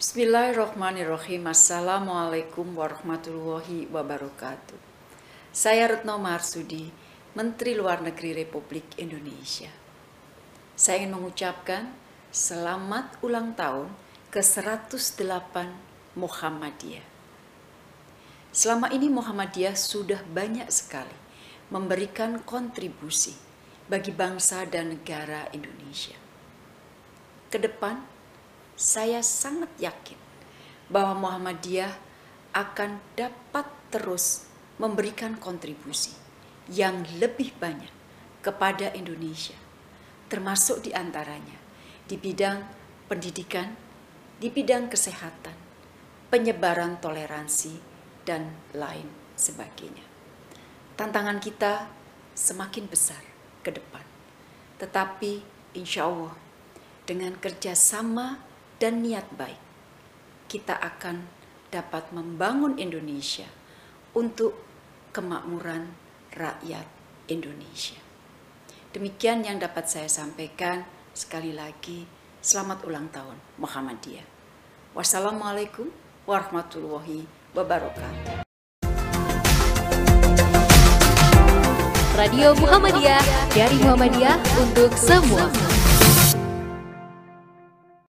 Bismillahirrahmanirrahim. Assalamualaikum warahmatullahi wabarakatuh. Saya Retno Marsudi, Menteri Luar Negeri Republik Indonesia. Saya ingin mengucapkan selamat ulang tahun ke-108 Muhammadiyah. Selama ini Muhammadiyah sudah banyak sekali memberikan kontribusi bagi bangsa dan negara Indonesia. Ke depan, saya sangat yakin bahwa Muhammadiyah akan dapat terus memberikan kontribusi yang lebih banyak kepada Indonesia, termasuk di antaranya di bidang pendidikan, di bidang kesehatan, penyebaran toleransi, dan lain sebagainya. Tantangan kita semakin besar ke depan, tetapi insya Allah dengan kerjasama dan niat baik, kita akan dapat membangun Indonesia untuk kemakmuran rakyat Indonesia. Demikian yang dapat saya sampaikan. Sekali lagi, selamat ulang tahun Muhammadiyah. Wassalamualaikum warahmatullahi wabarakatuh. Radio Muhammadiyah dari Muhammadiyah untuk semua.